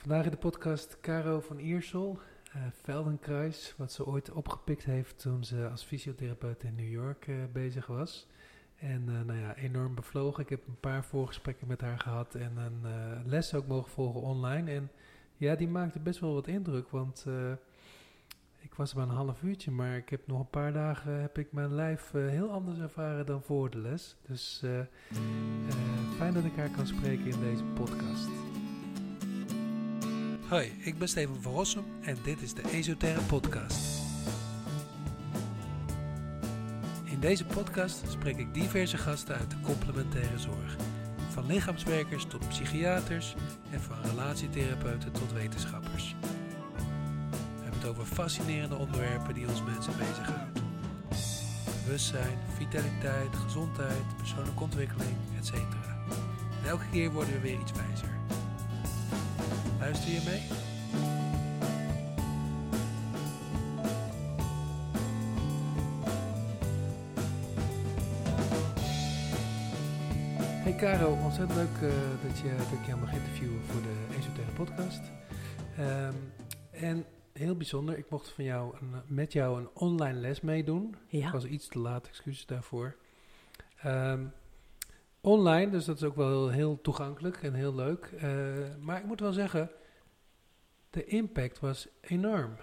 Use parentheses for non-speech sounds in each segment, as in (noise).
Vandaag in de podcast Caro van Iersel, uh, Feldenkruis, wat ze ooit opgepikt heeft toen ze als fysiotherapeut in New York uh, bezig was. En uh, nou ja, enorm bevlogen. Ik heb een paar voorgesprekken met haar gehad en een les ook mogen volgen online. En ja, die maakte best wel wat indruk, want ik was er maar een half uurtje, maar ik heb nog een paar dagen heb ik mijn lijf heel anders ervaren dan voor de les. Dus fijn dat ik haar kan spreken in deze podcast. Hoi, ik ben Steven van Rossum en dit is de Esoterre Podcast. In deze podcast spreek ik diverse gasten uit de complementaire zorg. Van lichaamswerkers tot psychiaters en van relatietherapeuten tot wetenschappers. We hebben het over fascinerende onderwerpen die ons mensen bezighouden. Bewustzijn, vitaliteit, gezondheid, persoonlijke ontwikkeling, etc. En elke keer worden we weer iets wijzer. Luister je mee? Hey Caro, ontzettend leuk uh, dat, je, dat ik jou mag interviewen voor de Esoterre podcast. Um, en heel bijzonder, ik mocht van jou een, met jou een online les meedoen. Ja. Ik was iets te laat, excuses daarvoor. Um, online, dus dat is ook wel heel, toegankelijk en heel leuk. Uh, maar ik moet wel zeggen, de impact was enorm.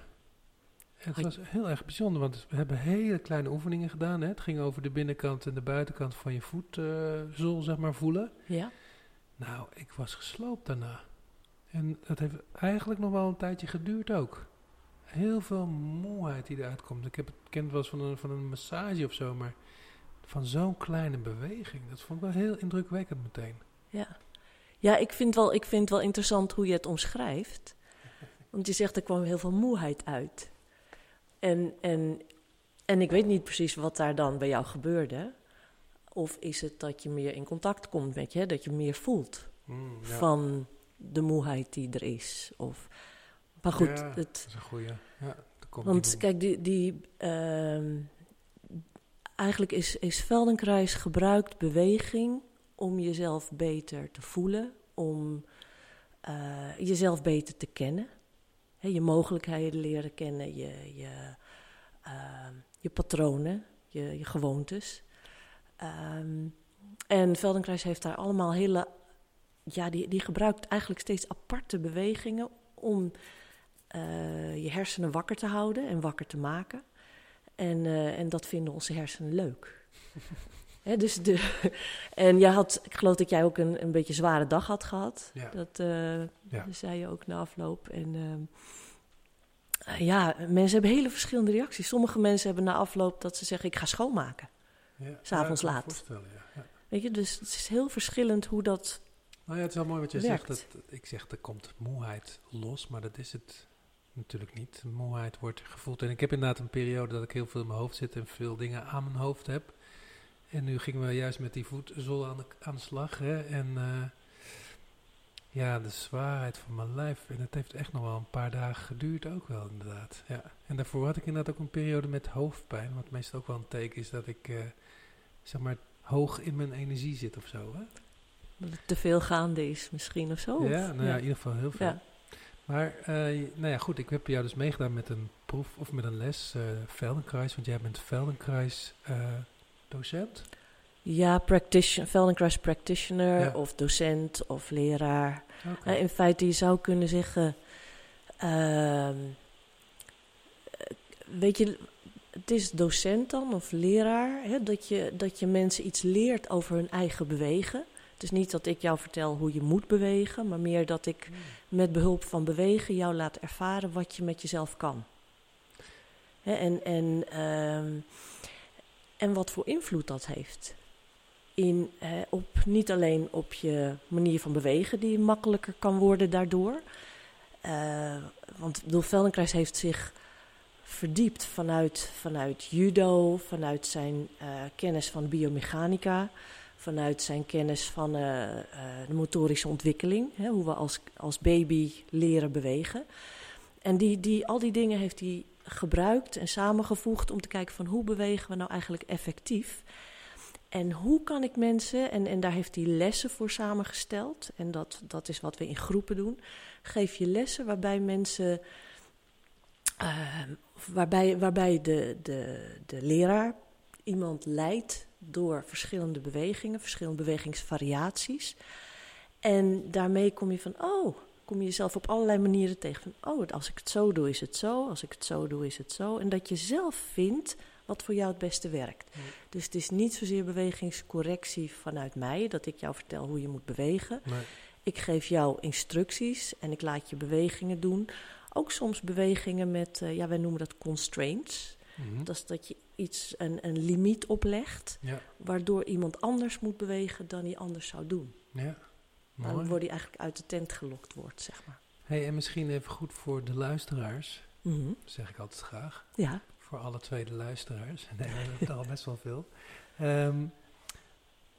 Het was heel erg bijzonder, want we hebben hele kleine oefeningen gedaan. Hè. Het ging over de binnenkant en de buitenkant van je voetzol, uh, zeg maar, voelen. Ja. Nou, ik was gesloopt daarna. En dat heeft eigenlijk nog wel een tijdje geduurd ook. Heel veel moeheid die eruit komt. Ik heb het kent wel eens van een, van een massage of zo, maar van zo'n kleine beweging, dat vond ik wel heel indrukwekkend meteen. Ja, ja ik, vind wel, ik vind wel interessant hoe je het omschrijft. (laughs) Want je zegt er kwam heel veel moeheid uit. En, en, en ik weet niet precies wat daar dan bij jou gebeurde. Of is het dat je meer in contact komt met je, dat je meer voelt mm, ja. van de moeheid die er is? Of, maar goed, ja, het, dat is een goeie. Ja, want kijk, die, die, uh, eigenlijk is, is Feldenkruis gebruikt beweging om jezelf beter te voelen, om uh, jezelf beter te kennen. Je mogelijkheden leren kennen, je, je, uh, je patronen, je, je gewoontes. Um, en Feldenkruis heeft daar allemaal hele. Ja, die, die gebruikt eigenlijk steeds aparte bewegingen om uh, je hersenen wakker te houden en wakker te maken. En, uh, en dat vinden onze hersenen leuk. (laughs) He, dus de, (laughs) en jij had, ik geloof dat jij ook een, een beetje zware dag had gehad. Ja. Dat uh, Ja. zei je ook na afloop. En uh, ja, mensen hebben hele verschillende reacties. Sommige mensen hebben na afloop dat ze zeggen: ik ga schoonmaken. Ja. S'avonds ja, laat. Weet je, dus het is heel verschillend hoe dat. Nou ja, het is wel mooi wat je Werkt. zegt. Dat, ik zeg, er komt moeheid los, maar dat is het natuurlijk niet. Moeheid wordt gevoeld. En ik heb inderdaad een periode dat ik heel veel in mijn hoofd zit en veel dingen aan mijn hoofd heb. En nu gingen we juist met die voetzol aan de, aan de slag. Hè? En uh, ja, de zwaarheid van mijn lijf. En het heeft echt nog wel een paar dagen geduurd ook wel, inderdaad. Ja. En daarvoor had ik inderdaad ook een periode met hoofdpijn. Wat meestal ook wel een teken is dat ik, uh, zeg maar, hoog in mijn energie zit of zo. Hè? Dat het te veel gaande is, misschien of zo. Ja, nou ja, in ieder geval heel veel. Ja. Maar, uh, nou ja, goed, ik heb jou dus meegedaan met een proef of met een les, uh, Feldenkruis. Want jij bent Feldenkruis docent. Ja, practitioner, Feldenkruis practitioner Ja. of docent of leraar. Uh, in feite, je zou kunnen zeggen... ehm, eh, weet je, het is docent dan of leraar... Hè, dat, je, dat je mensen iets leert over hun eigen bewegen. Het is niet dat ik jou vertel hoe je moet bewegen... maar meer dat ik met behulp van bewegen jou laat ervaren wat je met jezelf kan. Hè, en, en, ehm, en wat voor invloed dat heeft. In, eh, op, niet alleen op je manier van bewegen, die makkelijker kan worden daardoor. Uh, want bedoel, Feldenkrais heeft zich verdiept vanuit, vanuit judo, vanuit zijn uh, kennis van biomechanica, vanuit zijn kennis van uh, de motorische ontwikkeling, hè, hoe we als, als baby leren bewegen. En die, die, al die dingen heeft hij gebruikt en samengevoegd om te kijken van hoe bewegen we nou eigenlijk effectief. En hoe kan ik mensen, en, en daar heeft hij lessen voor samengesteld, en dat, dat is wat we in groepen doen. Geef je lessen waarbij mensen, uh, waarbij, waarbij de, de, de leraar iemand leidt door verschillende bewegingen, verschillende bewegingsvariaties. En daarmee kom je van, oh, kom je jezelf op allerlei manieren tegen. Van, oh, als ik het zo doe, is het zo. Als ik het zo doe, is het zo. En dat je zelf vindt wat voor jou het beste werkt. Dus het is niet zozeer bewegingscorrectie vanuit mij, dat ik jou vertel hoe je moet bewegen. Nee. Ik geef jou instructies en ik laat je bewegingen doen. Ook soms bewegingen met, uh, ja, wij noemen dat constraints. Mhm. Dat is dat je iets, een, een limiet oplegt, Ja, waardoor iemand anders moet bewegen dan hij anders zou doen. ja. Dan Mooi. wordt hij eigenlijk uit de tent gelokt wordt, zeg maar. Hey, en misschien even goed voor de luisteraars, Mhm. zeg ik altijd graag. Ja, Voor alle tweede luisteraars. (laughs) Nee, we hebben er al best wel veel. Ehm,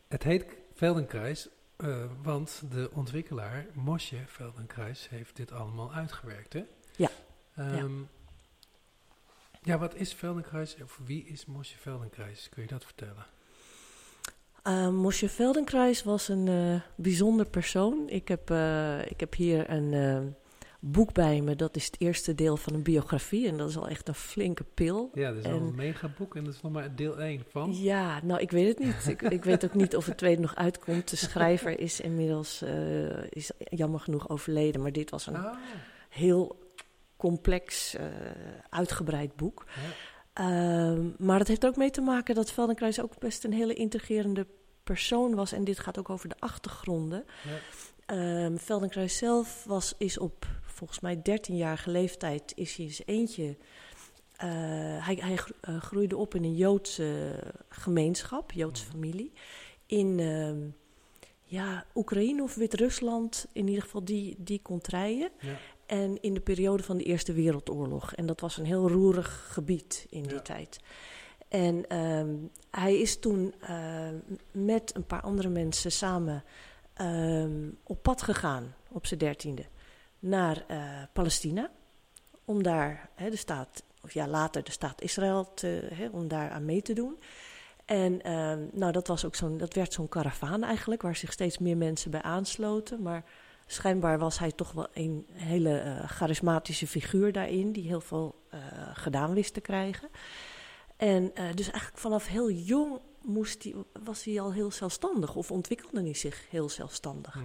het heet Feldenkruis, eh, want de ontwikkelaar Mosje Feldenkruis heeft dit allemaal uitgewerkt, hè? Ja. Ehm, ja, wat is Feldenkruis? Of wie is Mosje Feldenkruis? Kun je dat vertellen? Uh, Mosje Feldenkruis was een eh, bijzonder persoon. Ik heb, eh, ik heb hier een boek bij me. Dat is het eerste deel van een biografie. En dat is al echt een flinke pil. Ja, dat is al En- een megaboek en dat is nog maar deel 1 van. Ja, nou, ik weet het niet. ik, ik weet ook niet of het tweede nog uitkomt. De schrijver is inmiddels is jammer genoeg overleden. Maar dit was een Ah, heel complex, eh, uitgebreid boek. ja. Ehm, maar het heeft ook mee te maken dat Feldenkruis ook best een hele integrerende persoon was. En dit gaat ook over de achtergronden. Ja. Ehm Feldenkruis zelf was, is op volgens mij 13-jarige leeftijd is hij zijn eentje. eh, hij hij eh, groeide op in een Joodse gemeenschap, Joodse Mhm. familie. In ehm, ja, Oekraïne of Wit-Rusland, in ieder geval die, die contraien. Ja. En in de periode van de Eerste Wereldoorlog. En dat was een heel roerig gebied in die Ja. tijd. En ehm, hij is toen ehm, met een paar andere mensen samen ehm, op pad gegaan op zijn dertiende naar eh, Palestina. Om daar de staat, of ja, later de staat Israël, te, om daar aan mee te doen. En nou, dat, was ook zo'n, dat werd zo'n karavaan eigenlijk, waar zich steeds meer mensen bij aansloten. Maar schijnbaar was hij toch wel een hele eh, charismatische figuur daarin, die heel veel eh, gedaan wist te krijgen. En eh, dus eigenlijk vanaf heel jong moest hij, was hij al heel zelfstandig of ontwikkelde hij zich heel zelfstandig. Mhm.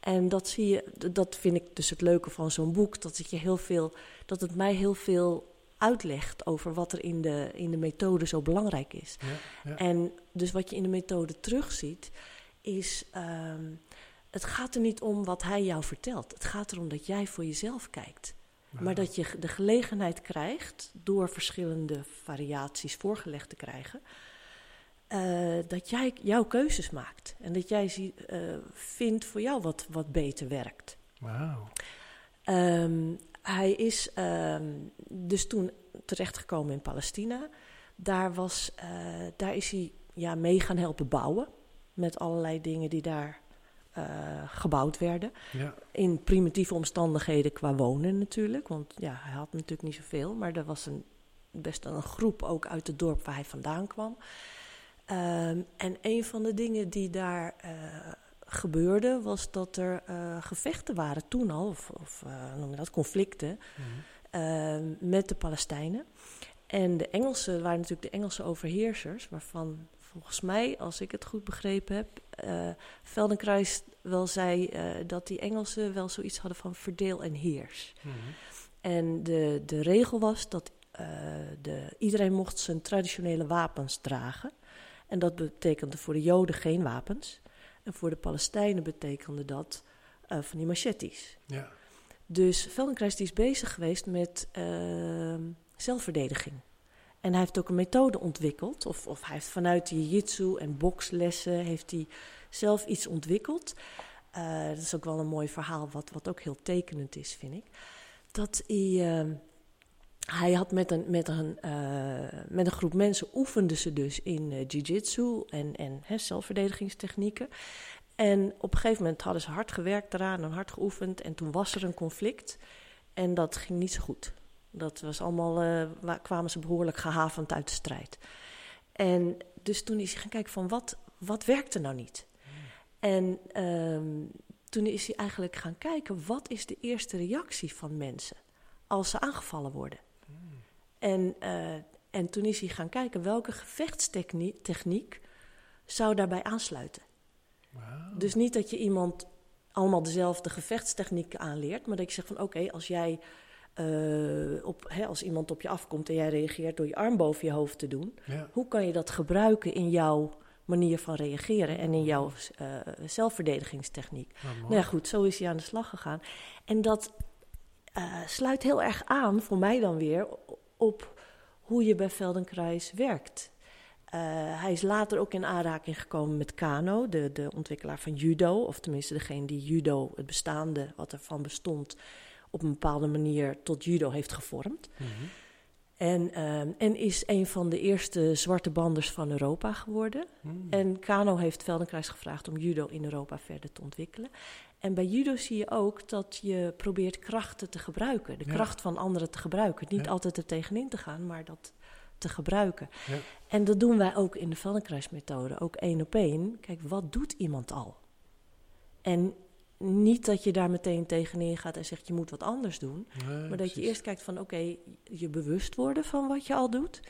En dat zie je, dat vind ik dus het leuke van zo'n boek, dat het je heel veel, dat het mij heel veel uitlegt over wat er in de, in de methode zo belangrijk is. Ja, ja. En dus wat je in de methode terugziet, is. ehm, het gaat er niet om wat hij jou vertelt. Het gaat erom dat jij voor jezelf kijkt. Maar dat je de gelegenheid krijgt, door verschillende variaties voorgelegd te krijgen, eh, dat jij jouw keuzes maakt. En dat jij zie- eh, vindt voor jou wat, wat beter werkt. Wauw. Ehm, hij is ehm, dus toen terechtgekomen in Palestina. Daar, was, eh, daar is hij ja, mee gaan helpen bouwen. Met allerlei dingen die daar eh, gebouwd werden. Ja, In primitieve omstandigheden qua wonen natuurlijk. Want ja, hij had natuurlijk niet zoveel. Maar er was een, best een groep ook uit het dorp waar hij vandaan kwam. Ehm, en een van de dingen die daar eh, gebeurde... was dat er eh, gevechten waren toen al. Of, of noem je dat, conflicten. Mhm. Ehm, met de Palestijnen. En de Engelsen waren natuurlijk de Engelse overheersers, waarvan volgens mij, als ik het goed begrepen heb, eh Feldenkruis wel zei eh, dat die Engelsen wel zoiets hadden van verdeel en heers. Mhm. En de, de regel was dat eh, de, iedereen mocht zijn traditionele wapens dragen. En dat betekende voor de Joden geen wapens. En voor de Palestijnen betekende dat eh, van die machetes. Ja, Dus Feldenkrais die is bezig geweest met zelfverdediging. En hij heeft ook een methode ontwikkeld. Of, of hij heeft vanuit die jitsu en bokslessen heeft hij zelf iets ontwikkeld. Eh, dat is ook wel een mooi verhaal, wat, wat ook heel tekenend is, vind ik. Dat hij, ehm, hij had met een, met, een, eh, met een groep mensen oefenden ze dus in eh, jiu-jitsu en, en zelfverdedigingstechnieken. En op een gegeven moment hadden ze hard gewerkt eraan en hard geoefend. En toen was er een conflict. En dat ging niet zo goed. Dat was allemaal, wa- kwamen ze behoorlijk gehavend uit de strijd. En dus toen is hij gaan kijken van wat, wat werkt er nou niet? En ehm, toen is hij eigenlijk gaan kijken wat is de eerste reactie van mensen als ze aangevallen worden. En, eh, en toen is hij gaan kijken welke gevechtstechniek zou daarbij aansluiten. Dus niet dat je iemand allemaal dezelfde gevechtstechnieken aanleert, maar dat je zegt van oké, als jij uh, op, hè, als iemand op je afkomt en jij reageert door je arm boven je hoofd te doen, hoe kan je dat gebruiken in jouw manier van reageren en in jouw uh, zelfverdedigingstechniek? nou ja, goed, zo is hij aan de slag gegaan. En dat uh, sluit heel erg aan, voor mij dan weer, op hoe je bij Feldenkrais werkt. Uh, hij is later ook in aanraking gekomen met Kano, de, de ontwikkelaar van judo. Of tenminste degene die judo, het bestaande, wat ervan bestond, op een bepaalde manier tot judo heeft gevormd. Mm -hmm. En, uh, en is een van de eerste zwarte banders van Europa geworden. Mm. En Kano heeft Feldenkrais gevraagd om judo in Europa verder te ontwikkelen. En bij judo zie je ook dat je probeert krachten te gebruiken. De ja. kracht van anderen te gebruiken. Niet ja. altijd er tegenin te gaan, maar dat te gebruiken. Ja. En dat doen wij ook in de Feldenkrais-methode. Ook één op één. Kijk, wat doet iemand al? En niet dat je daar meteen tegenin gaat en zegt je moet wat anders doen. Nee, maar dat precies. je eerst kijkt van oké, okay, je bewust worden van wat je al doet.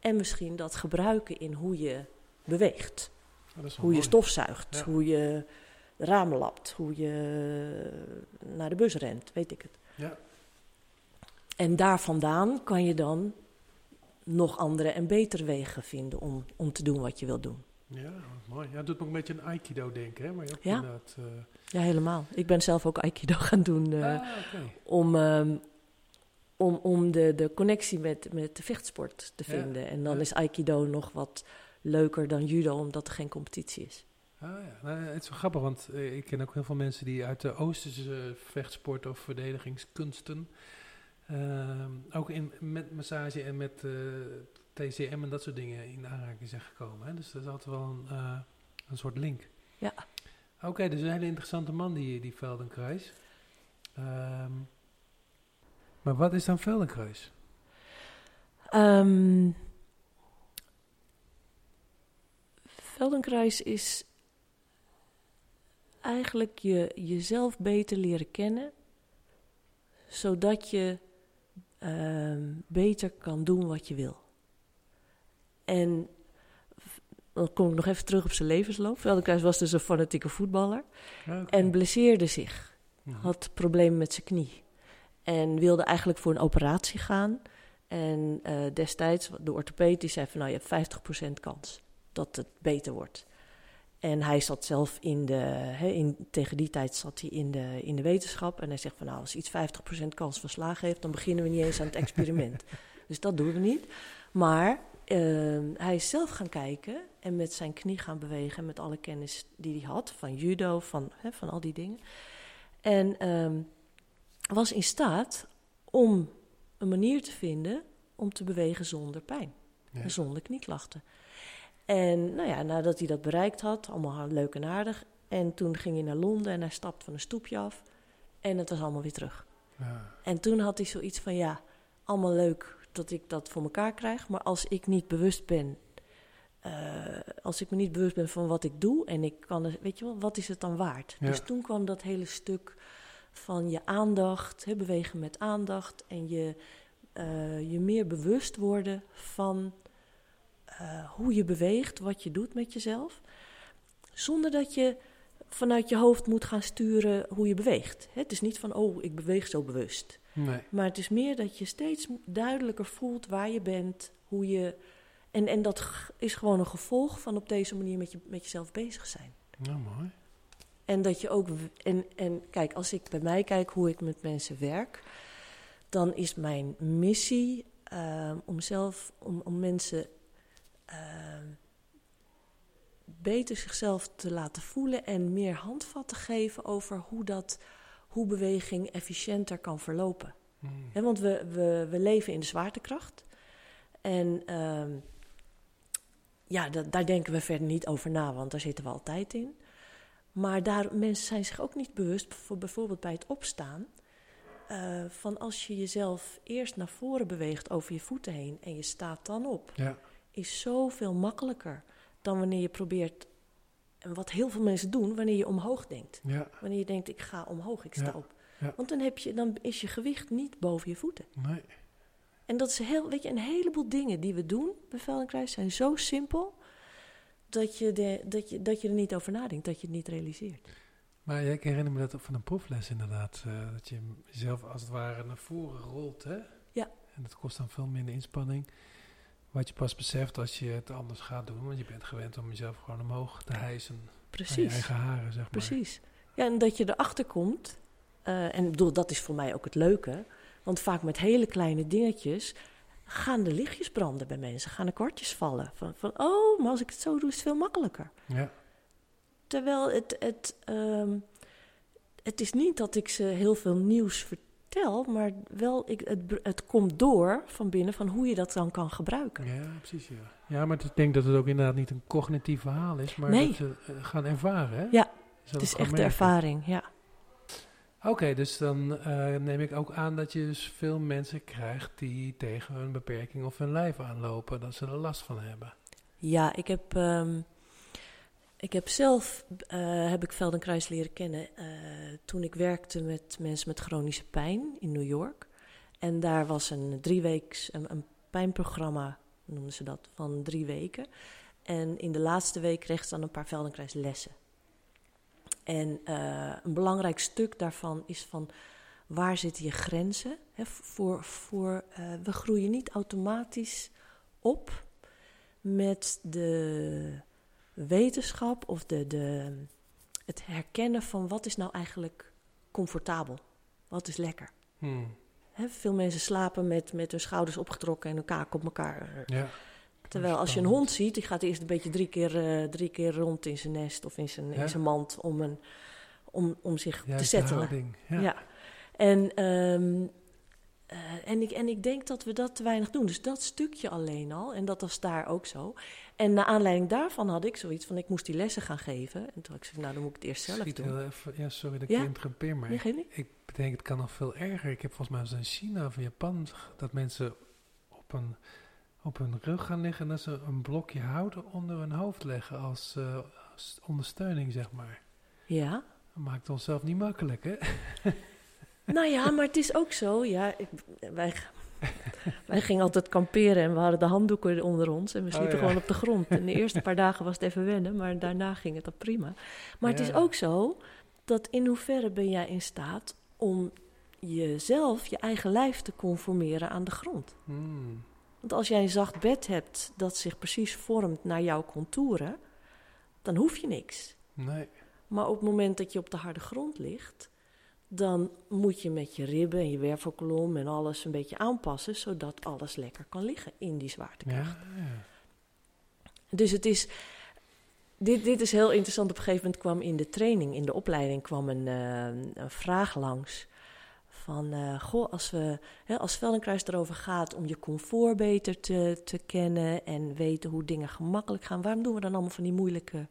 En misschien dat gebruiken in hoe je beweegt. hoe mooi. je stofzuigt, hoe je ramen lapt, hoe je naar de bus rent, weet ik het. Ja. En daar vandaan kan je dan nog andere en betere wegen vinden om, om te doen wat je wil doen. Ja, mooi. Ja, het doet me een beetje een Aikido denken, hè? Maar je ja? inderdaad... Uh... Ja, helemaal. Ik ben zelf ook Aikido (laughs) gaan doen uh, ah, okay. om, um, om, om de, de connectie met, met de vechtsport te vinden. Ja. En dan ja. is Aikido nog wat leuker dan judo, omdat er geen competitie is. Ah ja, nou, het is wel grappig, want uh, ik ken ook heel veel mensen die uit de Oosterse vechtsport of verdedigingskunsten, uh, ook in, met massage en met TCM en dat soort dingen in aanraking zijn gekomen. Hè? Dus dat is altijd wel een, een soort link. Ja. Oké, dus een hele interessante man, die, die Feldenkruis. Um, maar wat is dan Feldenkruis? Um, Feldenkruis is eigenlijk je, jezelf beter leren kennen, zodat je uh, beter kan doen wat je wil. En dan kom ik nog even terug op zijn levensloop. Feldenkruis was dus een fanatieke voetballer okay. en blesseerde zich. -hmm. Had problemen met zijn knie. En wilde eigenlijk voor een operatie gaan. En uh, destijds, de orthopeed, die zei van nou, je hebt 50% kans dat het beter wordt. En hij zat zelf in de, he, in, tegen die tijd zat hij in de, in de wetenschap. En hij zegt van nou, als iets 50% kans van slagen heeft, dan beginnen we niet eens aan het experiment. (laughs) dus dat doen we niet. Maar uh, hij is zelf gaan kijken en met zijn knie gaan bewegen. Met alle kennis die hij had van judo, van, he, van al die dingen. En um, was in staat om een manier te vinden om te bewegen zonder pijn. Ja. En zonder knieklachten. En nou ja, nadat hij dat bereikt had, allemaal leuk en aardig. En toen ging hij naar Londen en hij stapte van een stoepje af. En het was allemaal weer terug. Ja. En toen had hij zoiets van, ja, allemaal leuk dat ik dat voor elkaar krijg. Maar als ik niet bewust ben, uh, als ik me niet bewust ben van wat ik doe en ik kan, weet je wel, wat is het dan waard? Ja. Dus toen kwam dat hele stuk van je aandacht, hè, bewegen met aandacht en je, uh, je meer bewust worden van uh, hoe je beweegt, wat je doet met jezelf. Zonder dat je vanuit je hoofd moet gaan sturen hoe je beweegt. Het is niet van, oh, ik beweeg zo bewust. Nee. Maar het is meer dat je steeds duidelijker voelt waar je bent, hoe je. En, en dat is gewoon een gevolg van op deze manier met, je, met jezelf bezig zijn. Nou, mooi. En dat je ook. En, en kijk, als ik bij mij kijk hoe ik met mensen werk, dan is mijn missie uh, om zelf, om, om mensen uh, beter zichzelf te laten voelen en meer handvat te geven over hoe, dat, hoe beweging efficiënter kan verlopen. Hmm. He, want we, we, we leven in de zwaartekracht. En uh, ja, dat, daar denken we verder niet over na, want daar zitten we altijd in. Maar daar, mensen zijn zich ook niet bewust, voor bijvoorbeeld bij het opstaan, uh, van als je jezelf eerst naar voren beweegt over je voeten heen en je staat dan op. Ja is zoveel makkelijker dan wanneer je probeert, en wat heel veel mensen doen, wanneer je omhoog denkt. Ja, Wanneer je denkt, ik ga omhoog, ik sta Ja, op. Want dan, heb je, dan is je gewicht niet boven je voeten. nee. En dat is heel, weet je, een heleboel dingen die we doen bij Feldenkruis zijn zo simpel dat je, de, dat, je, dat je er niet over nadenkt, dat je het niet realiseert. Maar ik herinner me dat ook van een proefles inderdaad. eh, dat je jezelf als het ware naar voren rolt, hè? Ja. En dat kost dan veel minder inspanning. Wat je pas beseft als je het anders gaat doen. Want je bent gewend om jezelf gewoon omhoog te hijsen. Aan je Precies. eigen haren, zeg maar. Precies. Ja, en dat je erachter komt. eh, en bedoel, dat is voor mij ook het leuke. Want vaak met hele kleine dingetjes gaan de lichtjes branden bij mensen. Gaan de kwartjes vallen. Van, van oh, maar als ik het zo doe, is het veel makkelijker. Ja, Terwijl het, het, ehm, het is niet dat ik ze heel veel nieuws vertel, maar wel ik, het, het komt door van binnen van hoe je dat dan kan gebruiken. ja, precies. Ja. ja, maar ik denk dat het ook inderdaad niet een cognitief verhaal is. Maar Nee. dat ze eh, gaan ervaren, hè? Ja, Het is echt de ervaring, ja. Oké, dus dan eh, neem ik ook aan dat je dus veel mensen krijgt die tegen hun beperking of hun lijf aanlopen, dat ze er last van hebben. Ja, ik heb, ehm, ik heb zelf eh, heb ik Feldenkruis leren kennen eh, toen ik werkte met mensen met chronische pijn in New York. En daar was een drieweeks een, een pijnprogramma, noemden ze dat, van drie weken. En in de laatste week kreeg ze dan een paar Feldenkruis lessen. En eh, een belangrijk stuk daarvan is van waar zitten je grenzen? Hè, voor, voor, eh, we groeien niet automatisch op met de wetenschap of de, de, het herkennen van wat is nou eigenlijk comfortabel, wat is lekker. Hmm. Hè, veel mensen slapen met, met hun schouders opgetrokken en hun kaak op elkaar. Ja. Terwijl als je een hond ziet, die gaat eerst een beetje drie keer, eh, drie keer rond in zijn nest of in zijn, Ja. in zijn mand om, een, om, om zich te settelen. houding. Ja. Ja. En, ehm, eh, en, ik, en ik denk dat we dat te weinig doen. Dus dat stukje alleen al. En dat was daar ook zo. En naar aanleiding daarvan had ik zoiets van... ik moest die lessen gaan geven. En toen had ik gezegd, nou, dan moet ik het eerst zelf Schiet doen. even, ja, sorry dat Ja. ik je interrumpeer, maar Nee, ik bedenk het kan nog veel erger. Ik heb volgens mij eens in China of Japan dat mensen op, een, op hun rug gaan liggen en dat ze een blokje hout onder hun hoofd leggen als, eh, als ondersteuning, zeg maar. Ja. Dat maakt ons zelf niet makkelijk, hè? (laughs) Nou ja, maar het is ook zo. Ja, ik, wij, wij gingen altijd kamperen en we hadden de handdoeken onder ons. En we Oh, sliepen ja. gewoon op de grond. En de eerste paar dagen was het even wennen, maar daarna ging het dan prima. Maar het is ook zo dat in hoeverre ben jij in staat om jezelf, je eigen lijf te conformeren aan de grond. Hmm. Want als jij een zacht bed hebt dat zich precies vormt naar jouw contouren, dan hoef je niks. Nee. Maar op het moment dat je op de harde grond ligt, dan moet je met je ribben en je wervelkolom en alles een beetje aanpassen, zodat alles lekker kan liggen in die zwaartekracht. Ja, ja. Dus het is. Dit, dit is heel interessant. Op een gegeven moment kwam in de training, in de opleiding, kwam een, eh, een vraag langs. Van, eh, goh, als, we, hè, als Feldenkruis erover gaat om je comfort beter te, te kennen en weten hoe dingen gemakkelijk gaan, waarom doen we dan allemaal van die moeilijke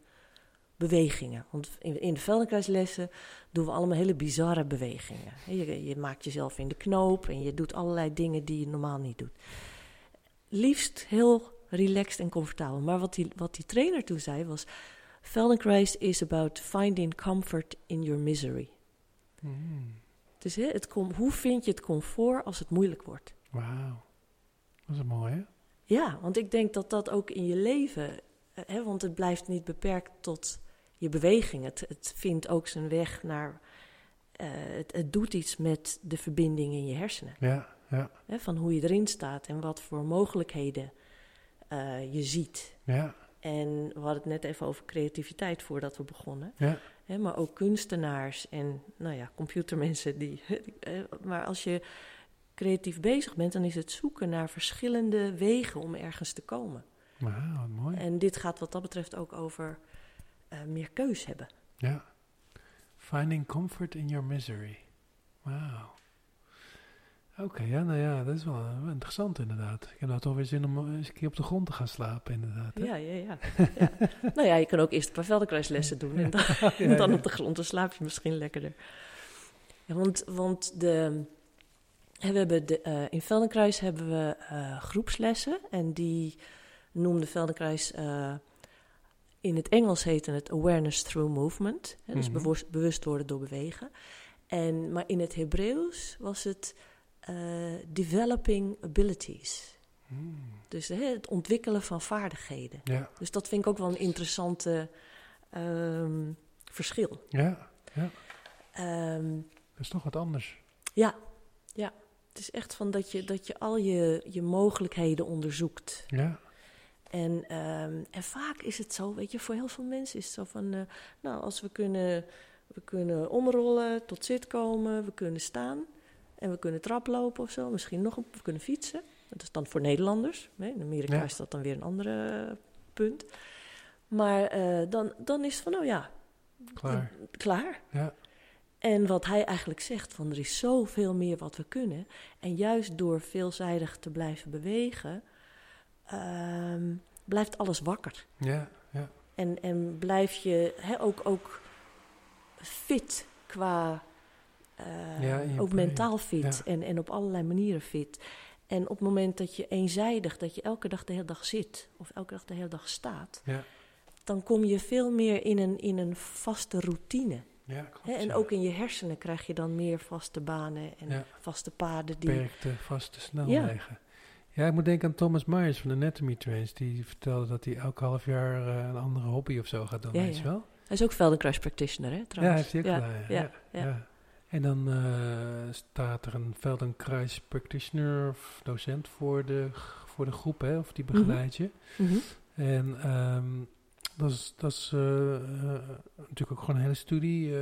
bewegingen? Want in, in de Feldenkruislessen doen we allemaal hele bizarre bewegingen. Je, je maakt jezelf in de knoop en je doet allerlei dingen die je normaal niet doet. Liefst heel relaxed en comfortabel. Maar wat die, wat die trainer toen zei was... Feldenkrais is about finding comfort in your misery. Hmm. Dus hè, het kom, hoe vind je het comfort als het moeilijk wordt? Wauw. Dat is mooi, hè? Ja, want ik denk dat dat ook in je leven... eh, Hè, want het blijft niet beperkt tot je beweging. Het, het vindt ook zijn weg naar... eh, het, het doet iets met de verbinding in je hersenen. Ja, ja, Hè, van hoe je erin staat en wat voor mogelijkheden eh, je ziet. ja, En we hadden het net even over creativiteit voordat we begonnen. ja. Hè, maar ook kunstenaars en nou ja, computermensen. Die, (laughs) eh, maar als je creatief bezig bent, dan is het zoeken naar verschillende wegen om ergens te komen. Wauw, wat mooi. En dit gaat wat dat betreft ook over eh, meer keus hebben. Ja. Finding comfort in your misery. Wauw. Oké, ja, nou ja, dat is wel eh, interessant inderdaad. Ik heb nou toch weer zin om eens een keer op de grond te gaan slapen inderdaad. hè? Ja, ja, ja. ja. (laughs) nou ja, je kan ook eerst een paar veldenkruislessen doen en dan, (laughs) Ja, dan op de grond. Dan slaap je misschien lekkerder. Ja, want, want de, we hebben de, eh, in Feldenkruis hebben we eh, groepslessen. En die noemde Feldenkrais... eh, in het Engels heette het awareness through movement. Hè, dus Mhm. bewust, bewust worden door bewegen. En, maar in het Hebreeuws was het eh, developing abilities. Hmm. Dus hè, het ontwikkelen van vaardigheden. Ja, Dus dat vind ik ook wel een interessante ehm, verschil. ja, Ehm, dat is toch wat anders. ja, ja. Het is echt van dat je, dat je al je, je mogelijkheden onderzoekt. Ja, En, ehm, en vaak is het zo, weet je, voor heel veel mensen is het zo van... eh, nou, als we kunnen, we kunnen omrollen, tot zit komen, we kunnen staan... en we kunnen traplopen of zo, misschien nog, een- we kunnen fietsen. Dat is dan voor Nederlanders. Hè? In Amerika Ja. is dat dan weer een andere punt. Maar eh, dan, dan is het van, oh ja, klaar. klaar. Ja, En wat hij eigenlijk zegt, van er is zoveel meer wat we kunnen. En juist door veelzijdig te blijven bewegen, ehm, blijft alles wakker. ja, ja. En, en blijf je ook, ook fit qua, eh, Ja, ook mentaal fit Ja. en, en op allerlei manieren fit. En op het moment dat je eenzijdig, dat je elke dag de hele dag zit of elke dag de hele dag staat, Ja, dan kom je veel meer in een, in een vaste routine. ja klopt. En ja. ook in je hersenen krijg je dan meer vaste banen en Ja. vaste paden. Die... beperkte vaste snelwegen. Ja. ik moet denken aan Thomas Myers van Anatomy Trains. Die vertelde dat hij elk half jaar eh, een andere hobby of zo gaat doen, weet je wel? Hij is ook Feldenkrais practitioner, hè, Ja, trouwens. heeft hij ook gedaan, ja. En dan eh, staat er een Feldenkrais practitioner of docent voor de, voor de groep, hè, of die Mhm. begeleidt je. Mhm. En ehm, dat is, dat is eh, eh, natuurlijk ook gewoon een hele studie.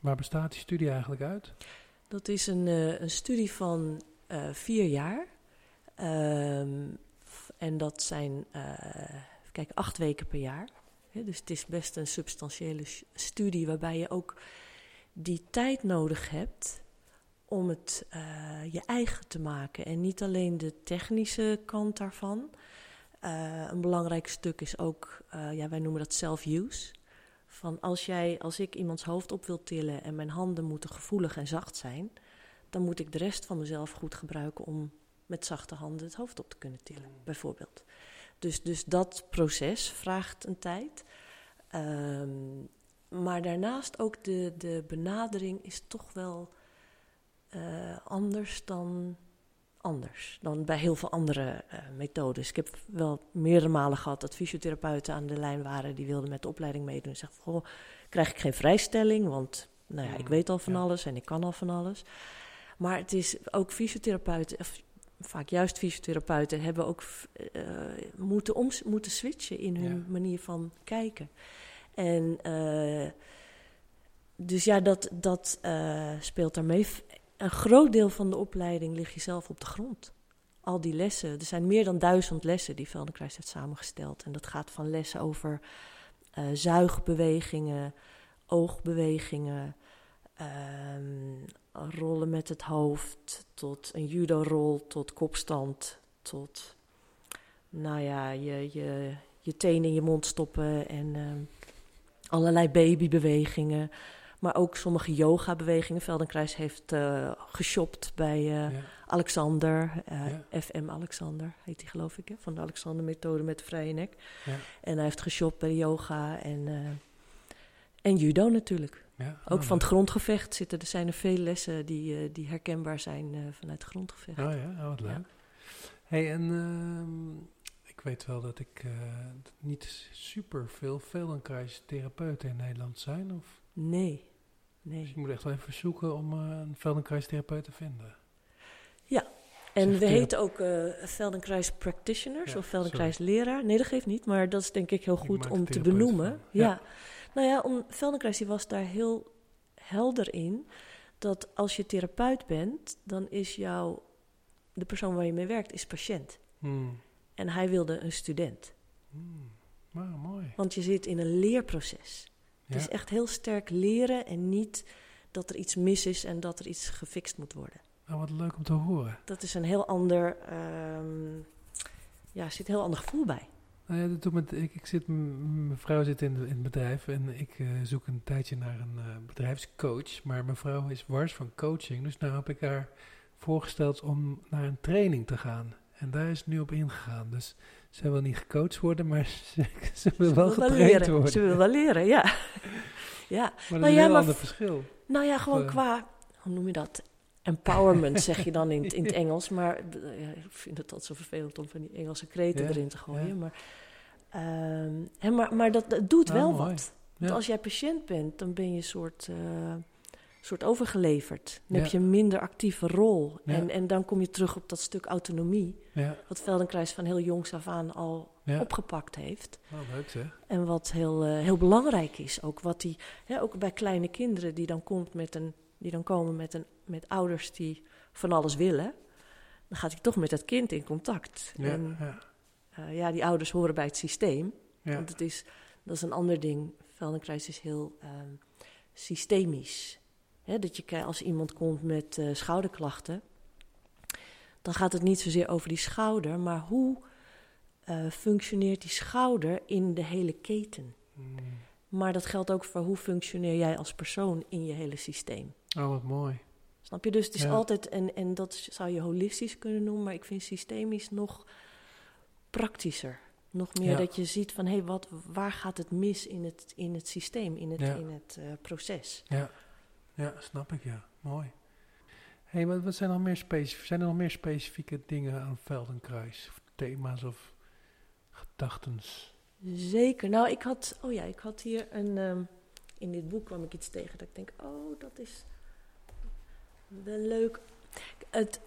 waar bestaat die studie eigenlijk uit? Dat is een, een studie van vier jaar. Ehm, en dat zijn, kijken, acht weken per jaar. Dus het is best een substantiële studie waarbij je ook die tijd nodig hebt om het eh, je eigen te maken. En niet alleen de technische kant daarvan. Eh, een belangrijk stuk is ook, eh, ja, wij noemen dat self-use. Van als, jij, als ik iemands hoofd op wil tillen en mijn handen moeten gevoelig en zacht zijn, dan moet ik de rest van mezelf goed gebruiken om met zachte handen het hoofd op te kunnen tillen, bijvoorbeeld. Dus, dus dat proces vraagt een tijd. Ehm, maar daarnaast ook de, de benadering is toch wel eh, anders dan anders. Dan bij heel veel andere eh, methodes. Ik heb wel meerdere malen gehad dat fysiotherapeuten aan de lijn waren die wilden met de opleiding meedoen. En zeggen, goh, krijg ik geen vrijstelling, want nou ja, ik Mm, weet al van ja. alles en ik kan al van alles. Maar het is ook fysiotherapeuten, of vaak juist fysiotherapeuten, hebben ook eh, moeten, oms- moeten switchen in hun Ja. manier van kijken. En eh, dus ja, dat, dat eh, speelt daarmee. Een groot deel van de opleiding lig je zelf op de grond. Al die lessen, er zijn meer dan duizend lessen die Feldenkrais heeft samengesteld. En dat gaat van lessen over eh, zuigbewegingen, oogbewegingen, ehm, rollen met het hoofd, tot een judo-rol, tot kopstand, tot, nou ja, je, je, je tenen in je mond stoppen en ehm, allerlei babybewegingen. Maar ook sommige yoga-bewegingen. Veldenkruis heeft eh geshopt bij eh, ja. Alexander, eh, Ja. FM Alexander heet hij geloof ik, hè? van de Alexander-methode met de vrije nek. Ja. En hij heeft geshopt bij yoga en, en judo natuurlijk. Ja, Ook oh, van het grondgevecht zitten er zijn er veel lessen die, die herkenbaar zijn vanuit het grondgevecht. Oh ja, oh, wat leuk. Hey, en ehm, ik weet wel dat ik eh, niet super veel Feldenkrais-therapeuten in Nederland zijn. Of, Nee, dus nee. ik moet echt wel even zoeken om eh, een Feldenkrais-therapeut te vinden. En Zeg, we thera- heten ook eh Feldenkrais practitioners Ja, of Feldenkrais leraar. Nee, dat geeft niet, maar dat is denk ik heel goed om te therapeut benoemen. Ja. Ja. Nou ja, om, Feldenkrais die was daar heel helder in dat als je therapeut bent, dan is jouw, de persoon waar je mee werkt, is patiënt. Hmm. En hij wilde een student. Hmm. Nou, mooi. Want je zit in een leerproces. Ja. Het is echt heel sterk leren en niet dat er iets mis is en dat er iets gefixt moet worden. Nou, wat leuk om te horen. Dat is een heel ander, ehm, ja, er zit een heel ander gevoel bij. Nou ja, dat doet met, ik, ik zit, mijn vrouw zit in, de- in het bedrijf en ik eh, zoek een tijdje naar een eh, bedrijfscoach. Maar mijn vrouw is wars van coaching, dus nou heb ik haar voorgesteld om naar een training te gaan. En daar is het nu op ingegaan. Dus ze wil niet gecoacht worden, maar (laughs) ze, ze wil Ze wel wil wel getraind worden. Ze wil wel leren, ja. (laughs) ja. Maar dat Nou is een ja, heel maar ander verschil. Nou ja, gewoon eh, qua, hoe noem je dat? Empowerment zeg je dan in, het- in het (laughs) Engels. Maar eh, ja, ik vind het altijd zo vervelend om van die Engelse kreten Ja, erin te gooien. ja. Maar, ehm, hè, maar, maar dat, dat doet Ah, wel mooi. wat. Want als jij patiënt bent, dan ben je een soort, eh, soort overgeleverd. Dan heb je een minder actieve rol. Ja. En, en dan kom je terug op dat stuk autonomie. Ja, Wat Feldenkrais van heel jongs af aan al ja. opgepakt heeft. Nou, leuk zeg. En wat heel, eh, heel belangrijk is, ook wat die, hè, ook bij kleine kinderen die dan, komt met een, die dan komen met, een, met ouders die van alles willen, dan gaat hij toch met dat kind in contact. Ja, En ja, eh, ja, die ouders horen bij het systeem. Want het is, dat is een ander ding. Feldenkrais is heel ehm, systemisch. Hè, dat je als iemand komt met eh, schouderklachten, dan gaat het niet zozeer over die schouder, maar hoe eh, functioneert die schouder in de hele keten? Mm. Maar dat geldt ook voor hoe functioneer jij als persoon in je hele systeem. Oh, wat mooi. Snap je? Dus het is Ja. altijd, en, en dat zou je holistisch kunnen noemen, maar ik vind systemisch nog praktischer. Nog meer Ja. dat je ziet van, hé, hey, wat, waar gaat het mis in het, in het systeem, in het, Ja. in het eh, proces? Ja. ja, snap ik, ja. Mooi. Hey, wat, zijn, nog meer zijn er nog meer specifieke dingen aan Feldenkruis? Of thema's of gedachtens? Zeker. Nou, ik had, oh ja, ik had hier een, ehm, in dit boek kwam ik iets tegen dat ik denk, oh, dat is wel leuk. Het,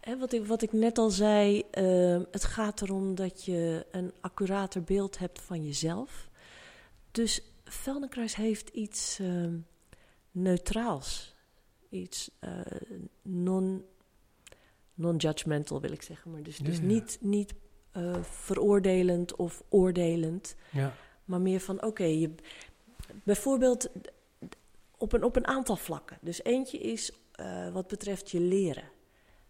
hè, wat, ik, wat ik net al zei, ehm, het gaat erom dat je een accurater beeld hebt van jezelf. Dus Feldenkruis heeft iets ehm, neutraals, iets eh, non, non-judgmental wil ik zeggen, maar dus, Ja, dus ja. niet, niet eh, veroordelend of oordelend, Ja, maar meer van oké, je bijvoorbeeld op een, op een aantal vlakken. Dus eentje is eh, wat betreft je leren.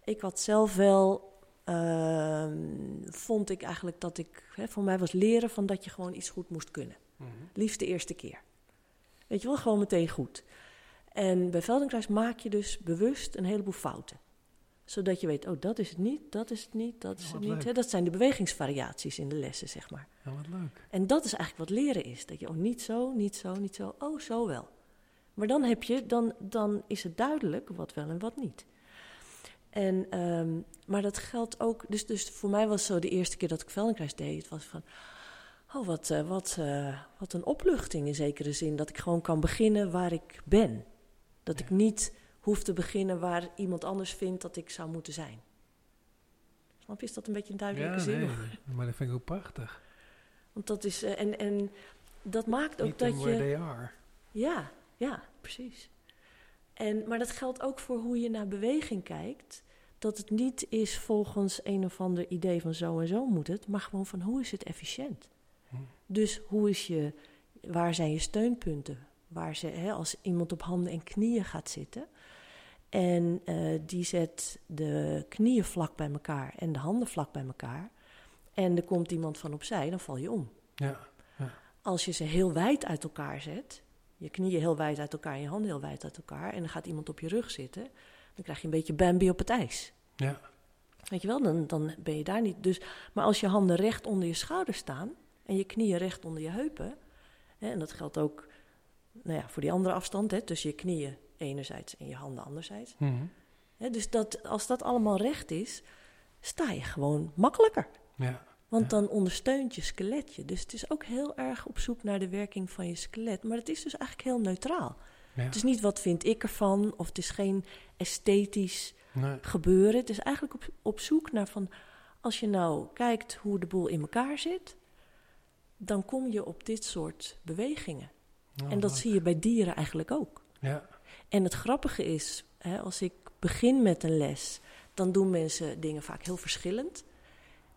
Ik had zelf wel, ehm, vond ik eigenlijk dat ik, hè, voor mij was leren van dat je gewoon iets goed moest kunnen. Mhm. Liefst de eerste keer. Weet je wel, gewoon meteen goed. En bij Feldenkruis maak je dus bewust een heleboel fouten. Zodat je weet, oh, dat is het niet, dat is het niet, dat is het niet. dat zijn de bewegingsvariaties in de lessen, zeg maar. ja, wat leuk. En dat is eigenlijk wat leren is. Dat je, oh, niet zo, niet zo, niet zo, oh, zo wel. Maar dan heb je, dan, dan is het duidelijk wat wel en wat niet. En, ehm, maar dat geldt ook, dus, dus voor mij was zo de eerste keer dat ik Feldenkruis deed, het was van, oh, wat, eh, wat, eh, wat een opluchting in zekere zin. Dat ik gewoon kan beginnen waar ik ben. Dat ik niet hoef te beginnen waar iemand anders vindt dat ik zou moeten zijn. Snap je, is dat een beetje een duidelijke Ja, zin? nee, (laughs) maar dat vind ik ook prachtig. Want dat is, eh, en, en dat maakt ook dat where je... they are. Ja, ja, precies. En, maar dat geldt ook voor hoe je naar beweging kijkt. Dat het niet is volgens een of ander idee van zo en zo moet het, maar gewoon van hoe is het efficiënt. Hm. Dus hoe is je, waar zijn je steunpunten? Waar ze, hè, als iemand op handen en knieën gaat zitten en eh, die zet de knieën vlak bij elkaar en de handen vlak bij elkaar en er komt iemand van opzij, dan val je om. Ja, Als je ze heel wijd uit elkaar zet, je knieën heel wijd uit elkaar en je handen heel wijd uit elkaar, en dan gaat iemand op je rug zitten, dan krijg je een beetje Bambi op het ijs. ja, Weet je wel, dan, dan ben je daar niet. Dus, maar als je handen recht onder je schouders staan en je knieën recht onder je heupen, hè, en dat geldt ook nou ja, voor die andere afstand, hè, tussen je knieën enerzijds en je handen anderzijds. Mhm. Hè, dus dat, als dat allemaal recht is, sta je gewoon makkelijker. ja, Want dan ondersteunt je skeletje. Dus het is ook heel erg op zoek naar de werking van je skelet. Maar het is dus eigenlijk heel neutraal. ja. Het is niet wat vind ik ervan, of het is geen esthetisch Nee, gebeuren. Het is eigenlijk op, op zoek naar van, als je nou kijkt hoe de boel in elkaar zit, dan kom je op dit soort bewegingen. Oh, en dat leuk. zie je bij dieren eigenlijk ook. Ja, En het grappige is, hè, als ik begin met een les, dan doen mensen dingen vaak heel verschillend.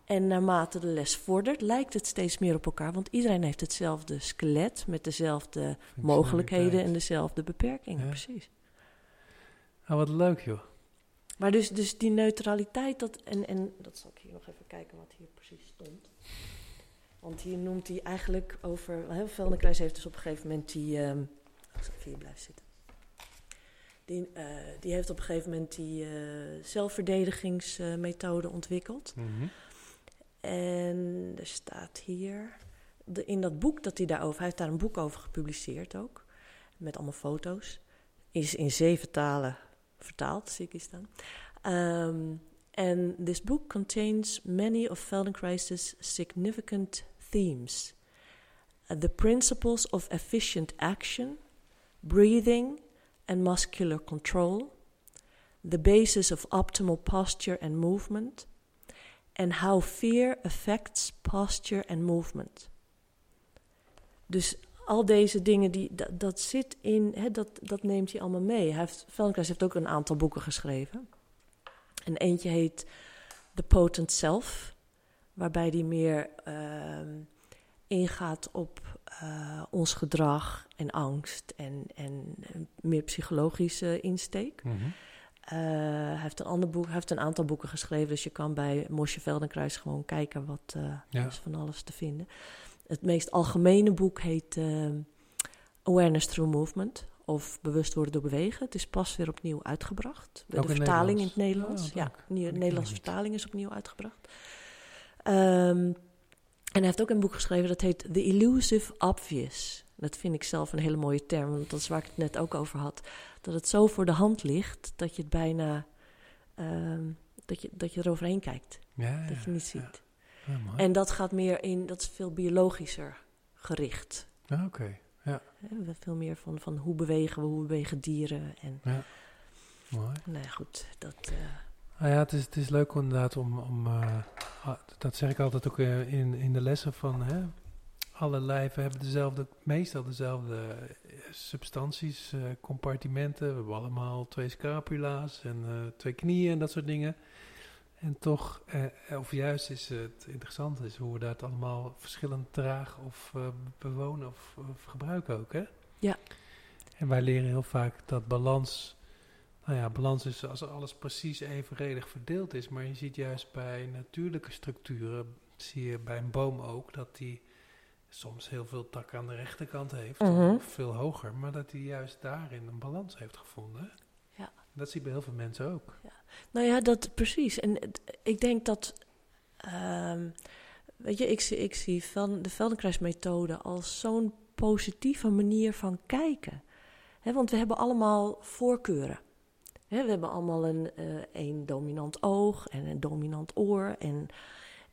En naarmate de les vordert, lijkt het steeds meer op elkaar. Want iedereen heeft hetzelfde skelet met dezelfde mogelijkheden en dezelfde beperkingen. Ja. Precies. Oh, wat leuk joh. Maar dus, dus die neutraliteit, dat, en, en dat zal ik hier nog even kijken wat hier precies stond. Want hier noemt hij eigenlijk over. Heel Veldenkruis heeft dus op een gegeven moment die. ehm, ik zal even hier blijven zitten. Die, eh, die heeft op een gegeven moment die eh, zelfverdedigingsmethode ontwikkeld. Mhm. En er staat hier, de, in dat boek dat hij daarover, hij heeft daar een boek over gepubliceerd ook, met allemaal foto's. Is in zeven talen vertaald, zie ik hier staan. Um, and this book contains many of Feldenkrais's significant themes. Uh, the principles of efficient action, breathing and muscular control, the basis of optimal posture and movement, and how fear affects posture and movement. Dus al deze dingen, die, dat, zit in, dat, dat neemt hij allemaal mee. Hij heeft ook een aantal boeken geschreven. En eentje heet The Potent Self, waarbij hij meer uh, ingaat op uh, ons gedrag en angst en, en meer psychologische insteek. Mhm. Uh, hij, heeft een ander boek, hij heeft een aantal boeken geschreven, dus je kan bij Mosje Veldenkruis gewoon kijken wat Ja. is van alles te vinden. Het meest algemene boek heet Awareness Through Movement of Bewust worden door bewegen. Het is pas weer opnieuw uitgebracht. De Ook vertaling in het Nederlands. Oh, ja, de Nederlandse vertaling is opnieuw uitgebracht. Ehm, en hij heeft ook een boek geschreven dat heet The Elusive Obvious. Dat vind ik zelf een hele mooie term, want dat is waar ik het net ook over had. Dat het zo voor de hand ligt dat je het bijna. ehm, dat, je, dat je eroverheen kijkt. Ja, ja, dat je niet ja. ziet. Mooi. En dat gaat meer in, dat is veel biologischer gericht. Ah, Oké, we- Veel meer van, van hoe bewegen we, hoe bewegen dieren. En mooi. nou ja, goed, dat. eh, Nou ja, het is, het is leuk inderdaad om, om ah, dat zeg ik altijd ook eh, in, in de lessen van, hè, alle lijven hebben dezelfde, meestal dezelfde eh, substanties, compartimenten. We hebben allemaal twee scapula's en twee knieën en dat soort dingen. En toch, eh, of juist is het interessant is hoe we dat allemaal verschillend dragen of bewonen of, of gebruiken ook, hè? Ja. En wij leren heel vaak dat balans nou ja, balans is als alles precies evenredig verdeeld is. Maar je ziet juist bij natuurlijke structuren, zie je bij een boom ook, dat die soms heel veel takken aan de rechterkant heeft, Mhm. of veel hoger, maar dat hij juist daarin een balans heeft gevonden. Ja. Dat zie je bij heel veel mensen ook. Nou ja, dat precies. En ik denk dat. ehm, weet je, ik zie, ik zie de Feldenkrais-methode als zo'n positieve manier van kijken. Want we hebben allemaal voorkeuren. We hebben allemaal een, eh, een dominant oog en een dominant oor. En,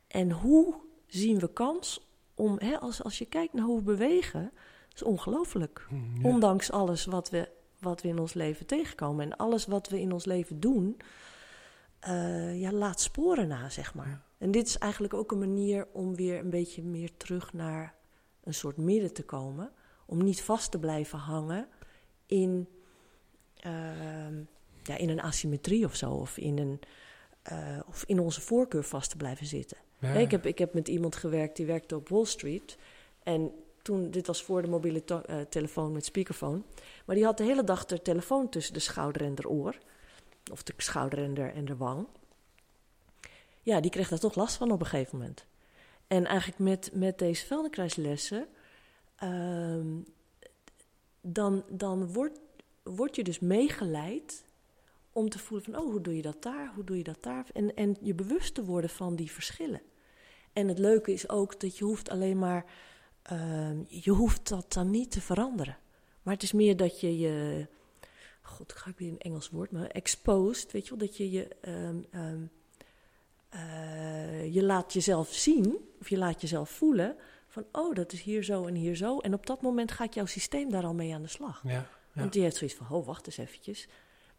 en hoe zien we kans om, als, als je kijkt naar hoe we bewegen, is ongelooflijk. Hm, ja. Ondanks alles wat we, wat we in ons leven tegenkomen. En alles wat we in ons leven doen, eh, ja, laat sporen na, zeg maar. Ja. En dit is eigenlijk ook een manier om weer een beetje meer terug naar een soort midden te komen. Om niet vast te blijven hangen in, ehm, ja, in een asymmetrie of zo. Of in, een, eh, of in onze voorkeur vast te blijven zitten. Ja, Ik, heb, ik heb met iemand gewerkt die werkte op Wall Street. En toen, dit was voor de mobiele eh, telefoon met speakerphone. Maar die had de hele dag de telefoon tussen de schouder en de oor. Of de schouder en de, en de wang. Ja, die kreeg daar toch last van op een gegeven moment. En eigenlijk met, met deze Feldenkruislessen... ehm, dan, dan wordt word je dus meegeleid om te voelen van... oh, hoe doe je dat daar, hoe doe je dat daar? En, en je bewust te worden van die verschillen. En het leuke is ook dat je hoeft alleen maar... ehm, je hoeft dat dan niet te veranderen. Maar het is meer dat je je... God, ik ga ik weer een Engels woord, maar exposed, weet je wel? Dat je je... ehm, ehm, eh, je laat jezelf zien, of je laat jezelf voelen... van, oh, dat is hier zo en hier zo. En op dat moment gaat jouw systeem daar al mee aan de slag. ja, ja. Want die heeft zoiets van, oh, wacht eens eventjes.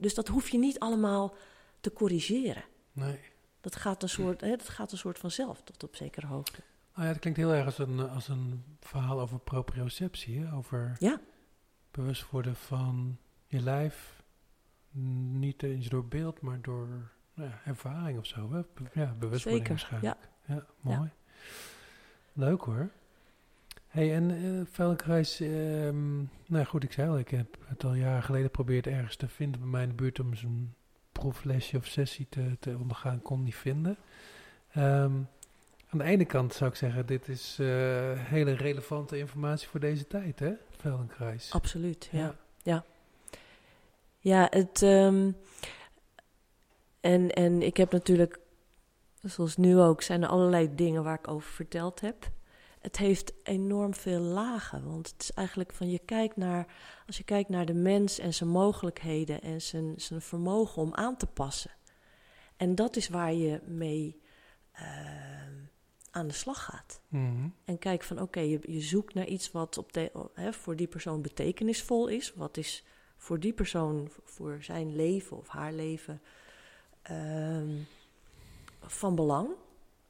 Dus dat hoef je niet allemaal te corrigeren. Nee. Dat gaat een soort, hè, dat gaat een soort vanzelf tot op zekere hoogte. Nou ja, het klinkt heel erg als een, als een verhaal over proprioceptie, hè? over Ja. bewust worden van je lijf. Niet eens door beeld, maar door nou ja, ervaring of zo. Hè? Be- Ja, bewustwording Zeker, waarschijnlijk. Ja, mooi. Leuk hoor. Hey, en ehm, nou goed, ik zei al, ik heb het al jaren geleden geprobeerd ergens te vinden bij mij in de buurt om zo'n proeflesje of sessie te, te ondergaan, kon niet vinden. Ehm, aan de ene kant zou ik zeggen, dit is eh, hele relevante informatie voor deze tijd, hè, Feldenkrais. Absoluut, ja. ja. Ja, het. ehm, en, en ik heb natuurlijk, zoals nu ook, zijn er allerlei dingen waar ik over verteld heb. Het heeft enorm veel lagen. Want het is eigenlijk van je kijkt naar. Als je kijkt naar de mens en zijn mogelijkheden en zijn, zijn vermogen om aan te passen. En dat is waar je mee ehm, aan de slag gaat. Mhm. En kijk van oké, je, je zoekt naar iets wat op de, hè, voor die persoon betekenisvol is. Wat is voor die persoon, voor zijn leven of haar leven ehm, van belang.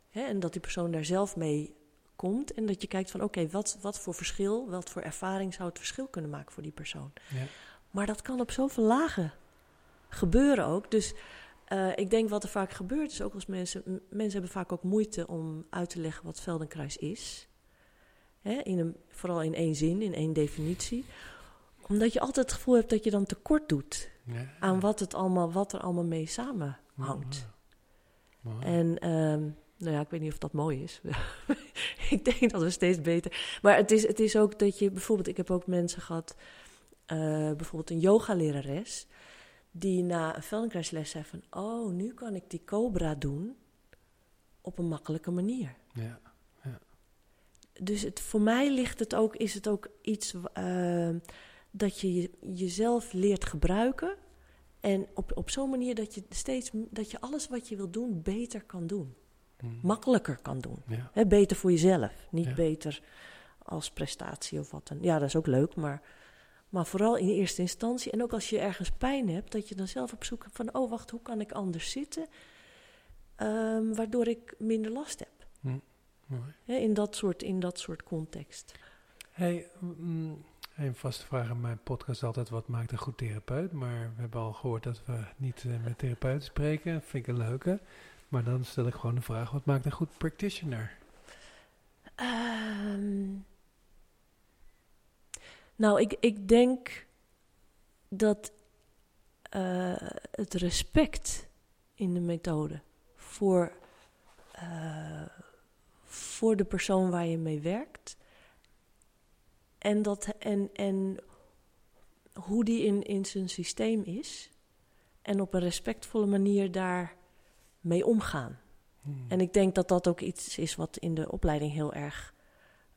Hè, en dat die persoon daar zelf mee komt. En dat je kijkt van oké, wat, wat voor verschil, wat voor ervaring zou het verschil kunnen maken voor die persoon. Ja. Maar dat kan op zoveel lagen gebeuren ook. Dus eh, ik denk wat er vaak gebeurt is ook als mensen... Mensen hebben vaak ook moeite om uit te leggen wat Feldenkrais is. Hè, in een, vooral in één zin, in één definitie. Omdat je altijd het gevoel hebt dat je dan tekort doet... Ja. aan wat, het allemaal, wat er allemaal mee samenhangt. Mooi. En ehm, nou ja, ik weet niet of dat mooi is. (laughs) ik denk dat we steeds beter. Maar het is, het is ook dat je bijvoorbeeld, ik heb ook mensen gehad, eh, bijvoorbeeld een yogalerares, die na een Feldenkruisles zei van, oh, nu kan ik die cobra doen op een makkelijke manier. Ja. Dus het, voor mij ligt het ook, is het ook iets eh, dat je je- jezelf leert gebruiken. En op, op zo'n manier dat je steeds dat je alles wat je wil doen beter kan doen. Mhm. Makkelijker kan doen. Ja. Beter voor jezelf. Niet Ja. beter als prestatie of wat dan. Ja, dat is ook leuk, maar, maar vooral in eerste instantie. En ook als je ergens pijn hebt, dat je dan zelf op zoek hebt van: oh, wacht, hoe kan ik anders zitten? Ehm, waardoor ik minder last heb. Hè, in, dat soort, in dat soort context. Hey, mm, een vaste vraag in mijn podcast altijd wat maakt een goed therapeut. Maar we hebben al gehoord dat we niet eh, met therapeuten spreken. Vind ik een leuke. Maar dan stel ik gewoon de vraag, wat maakt een goed practitioner? Ehm, nou, ik, ik denk dat eh, het respect in de methode voor, eh, voor de persoon waar je mee werkt en, dat, en, en hoe die in, in zijn systeem is en op een respectvolle manier daar mee omgaan. Hmm. En ik denk dat dat ook iets is wat in de opleiding heel erg.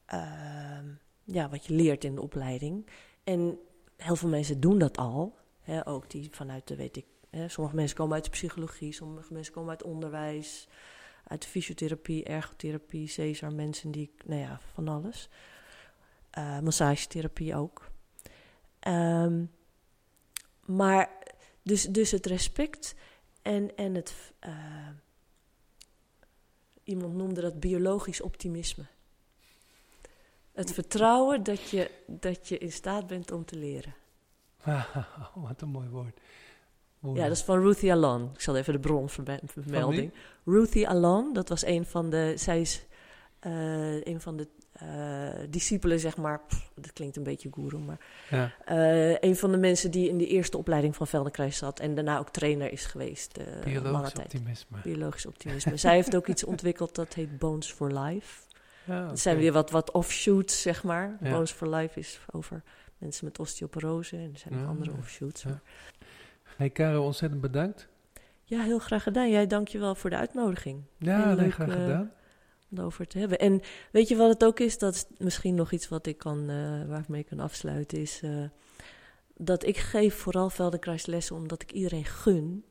ehm, ja, wat je leert in de opleiding. En heel veel mensen doen dat al. Hè, ook die vanuit de, weet ik. Hè, sommige mensen komen uit de psychologie, sommige mensen komen uit onderwijs, uit de fysiotherapie, ergotherapie, Cesar, mensen die, nou ja, van alles. Eh, massagetherapie ook. Ehm, maar dus, dus het respect en, en het. eh, iemand noemde dat biologisch optimisme. Het vertrouwen dat je, dat je in staat bent om te leren. wat een mooi woord. Ja, dat is van Ruthie Alon. Ik zal even de bron verme- vermelding. Ruthie Alon, dat was een van de... Zij is eh, een van de eh, discipelen, zeg maar. Pff, dat klinkt een beetje goeroe, maar... Ja. eh, een van de mensen die in de eerste opleiding van Feldenkruis zat... en daarna ook trainer is geweest. Biologisch optimisme. Biologisch optimisme. Zij heeft ook iets ontwikkeld dat heet Bones for Life. (laughs) Ja, Dat zijn weer wat, wat offshoots, zeg maar. Ja. Bones for Life is over mensen met osteoporose. En er zijn nog andere offshoots. Maar- Hey Caro, ontzettend bedankt. Ja, heel graag gedaan. Jij, dank je wel voor de uitnodiging. Ja, Heel leuk, graag gedaan. Over te hebben. En weet je wat het ook is? Dat is misschien nog iets wat ik kan, eh, waar ik mee kan afsluiten. Is eh, dat ik geef vooral Feldenkruislessen omdat ik iedereen gun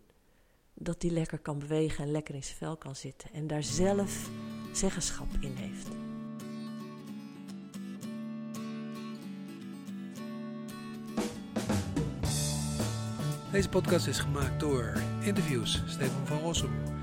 dat die lekker kan bewegen en lekker in zijn vel kan zitten. En daar zelf zeggenschap in heeft. Deze podcast is gemaakt door interviews Steven van Rossum,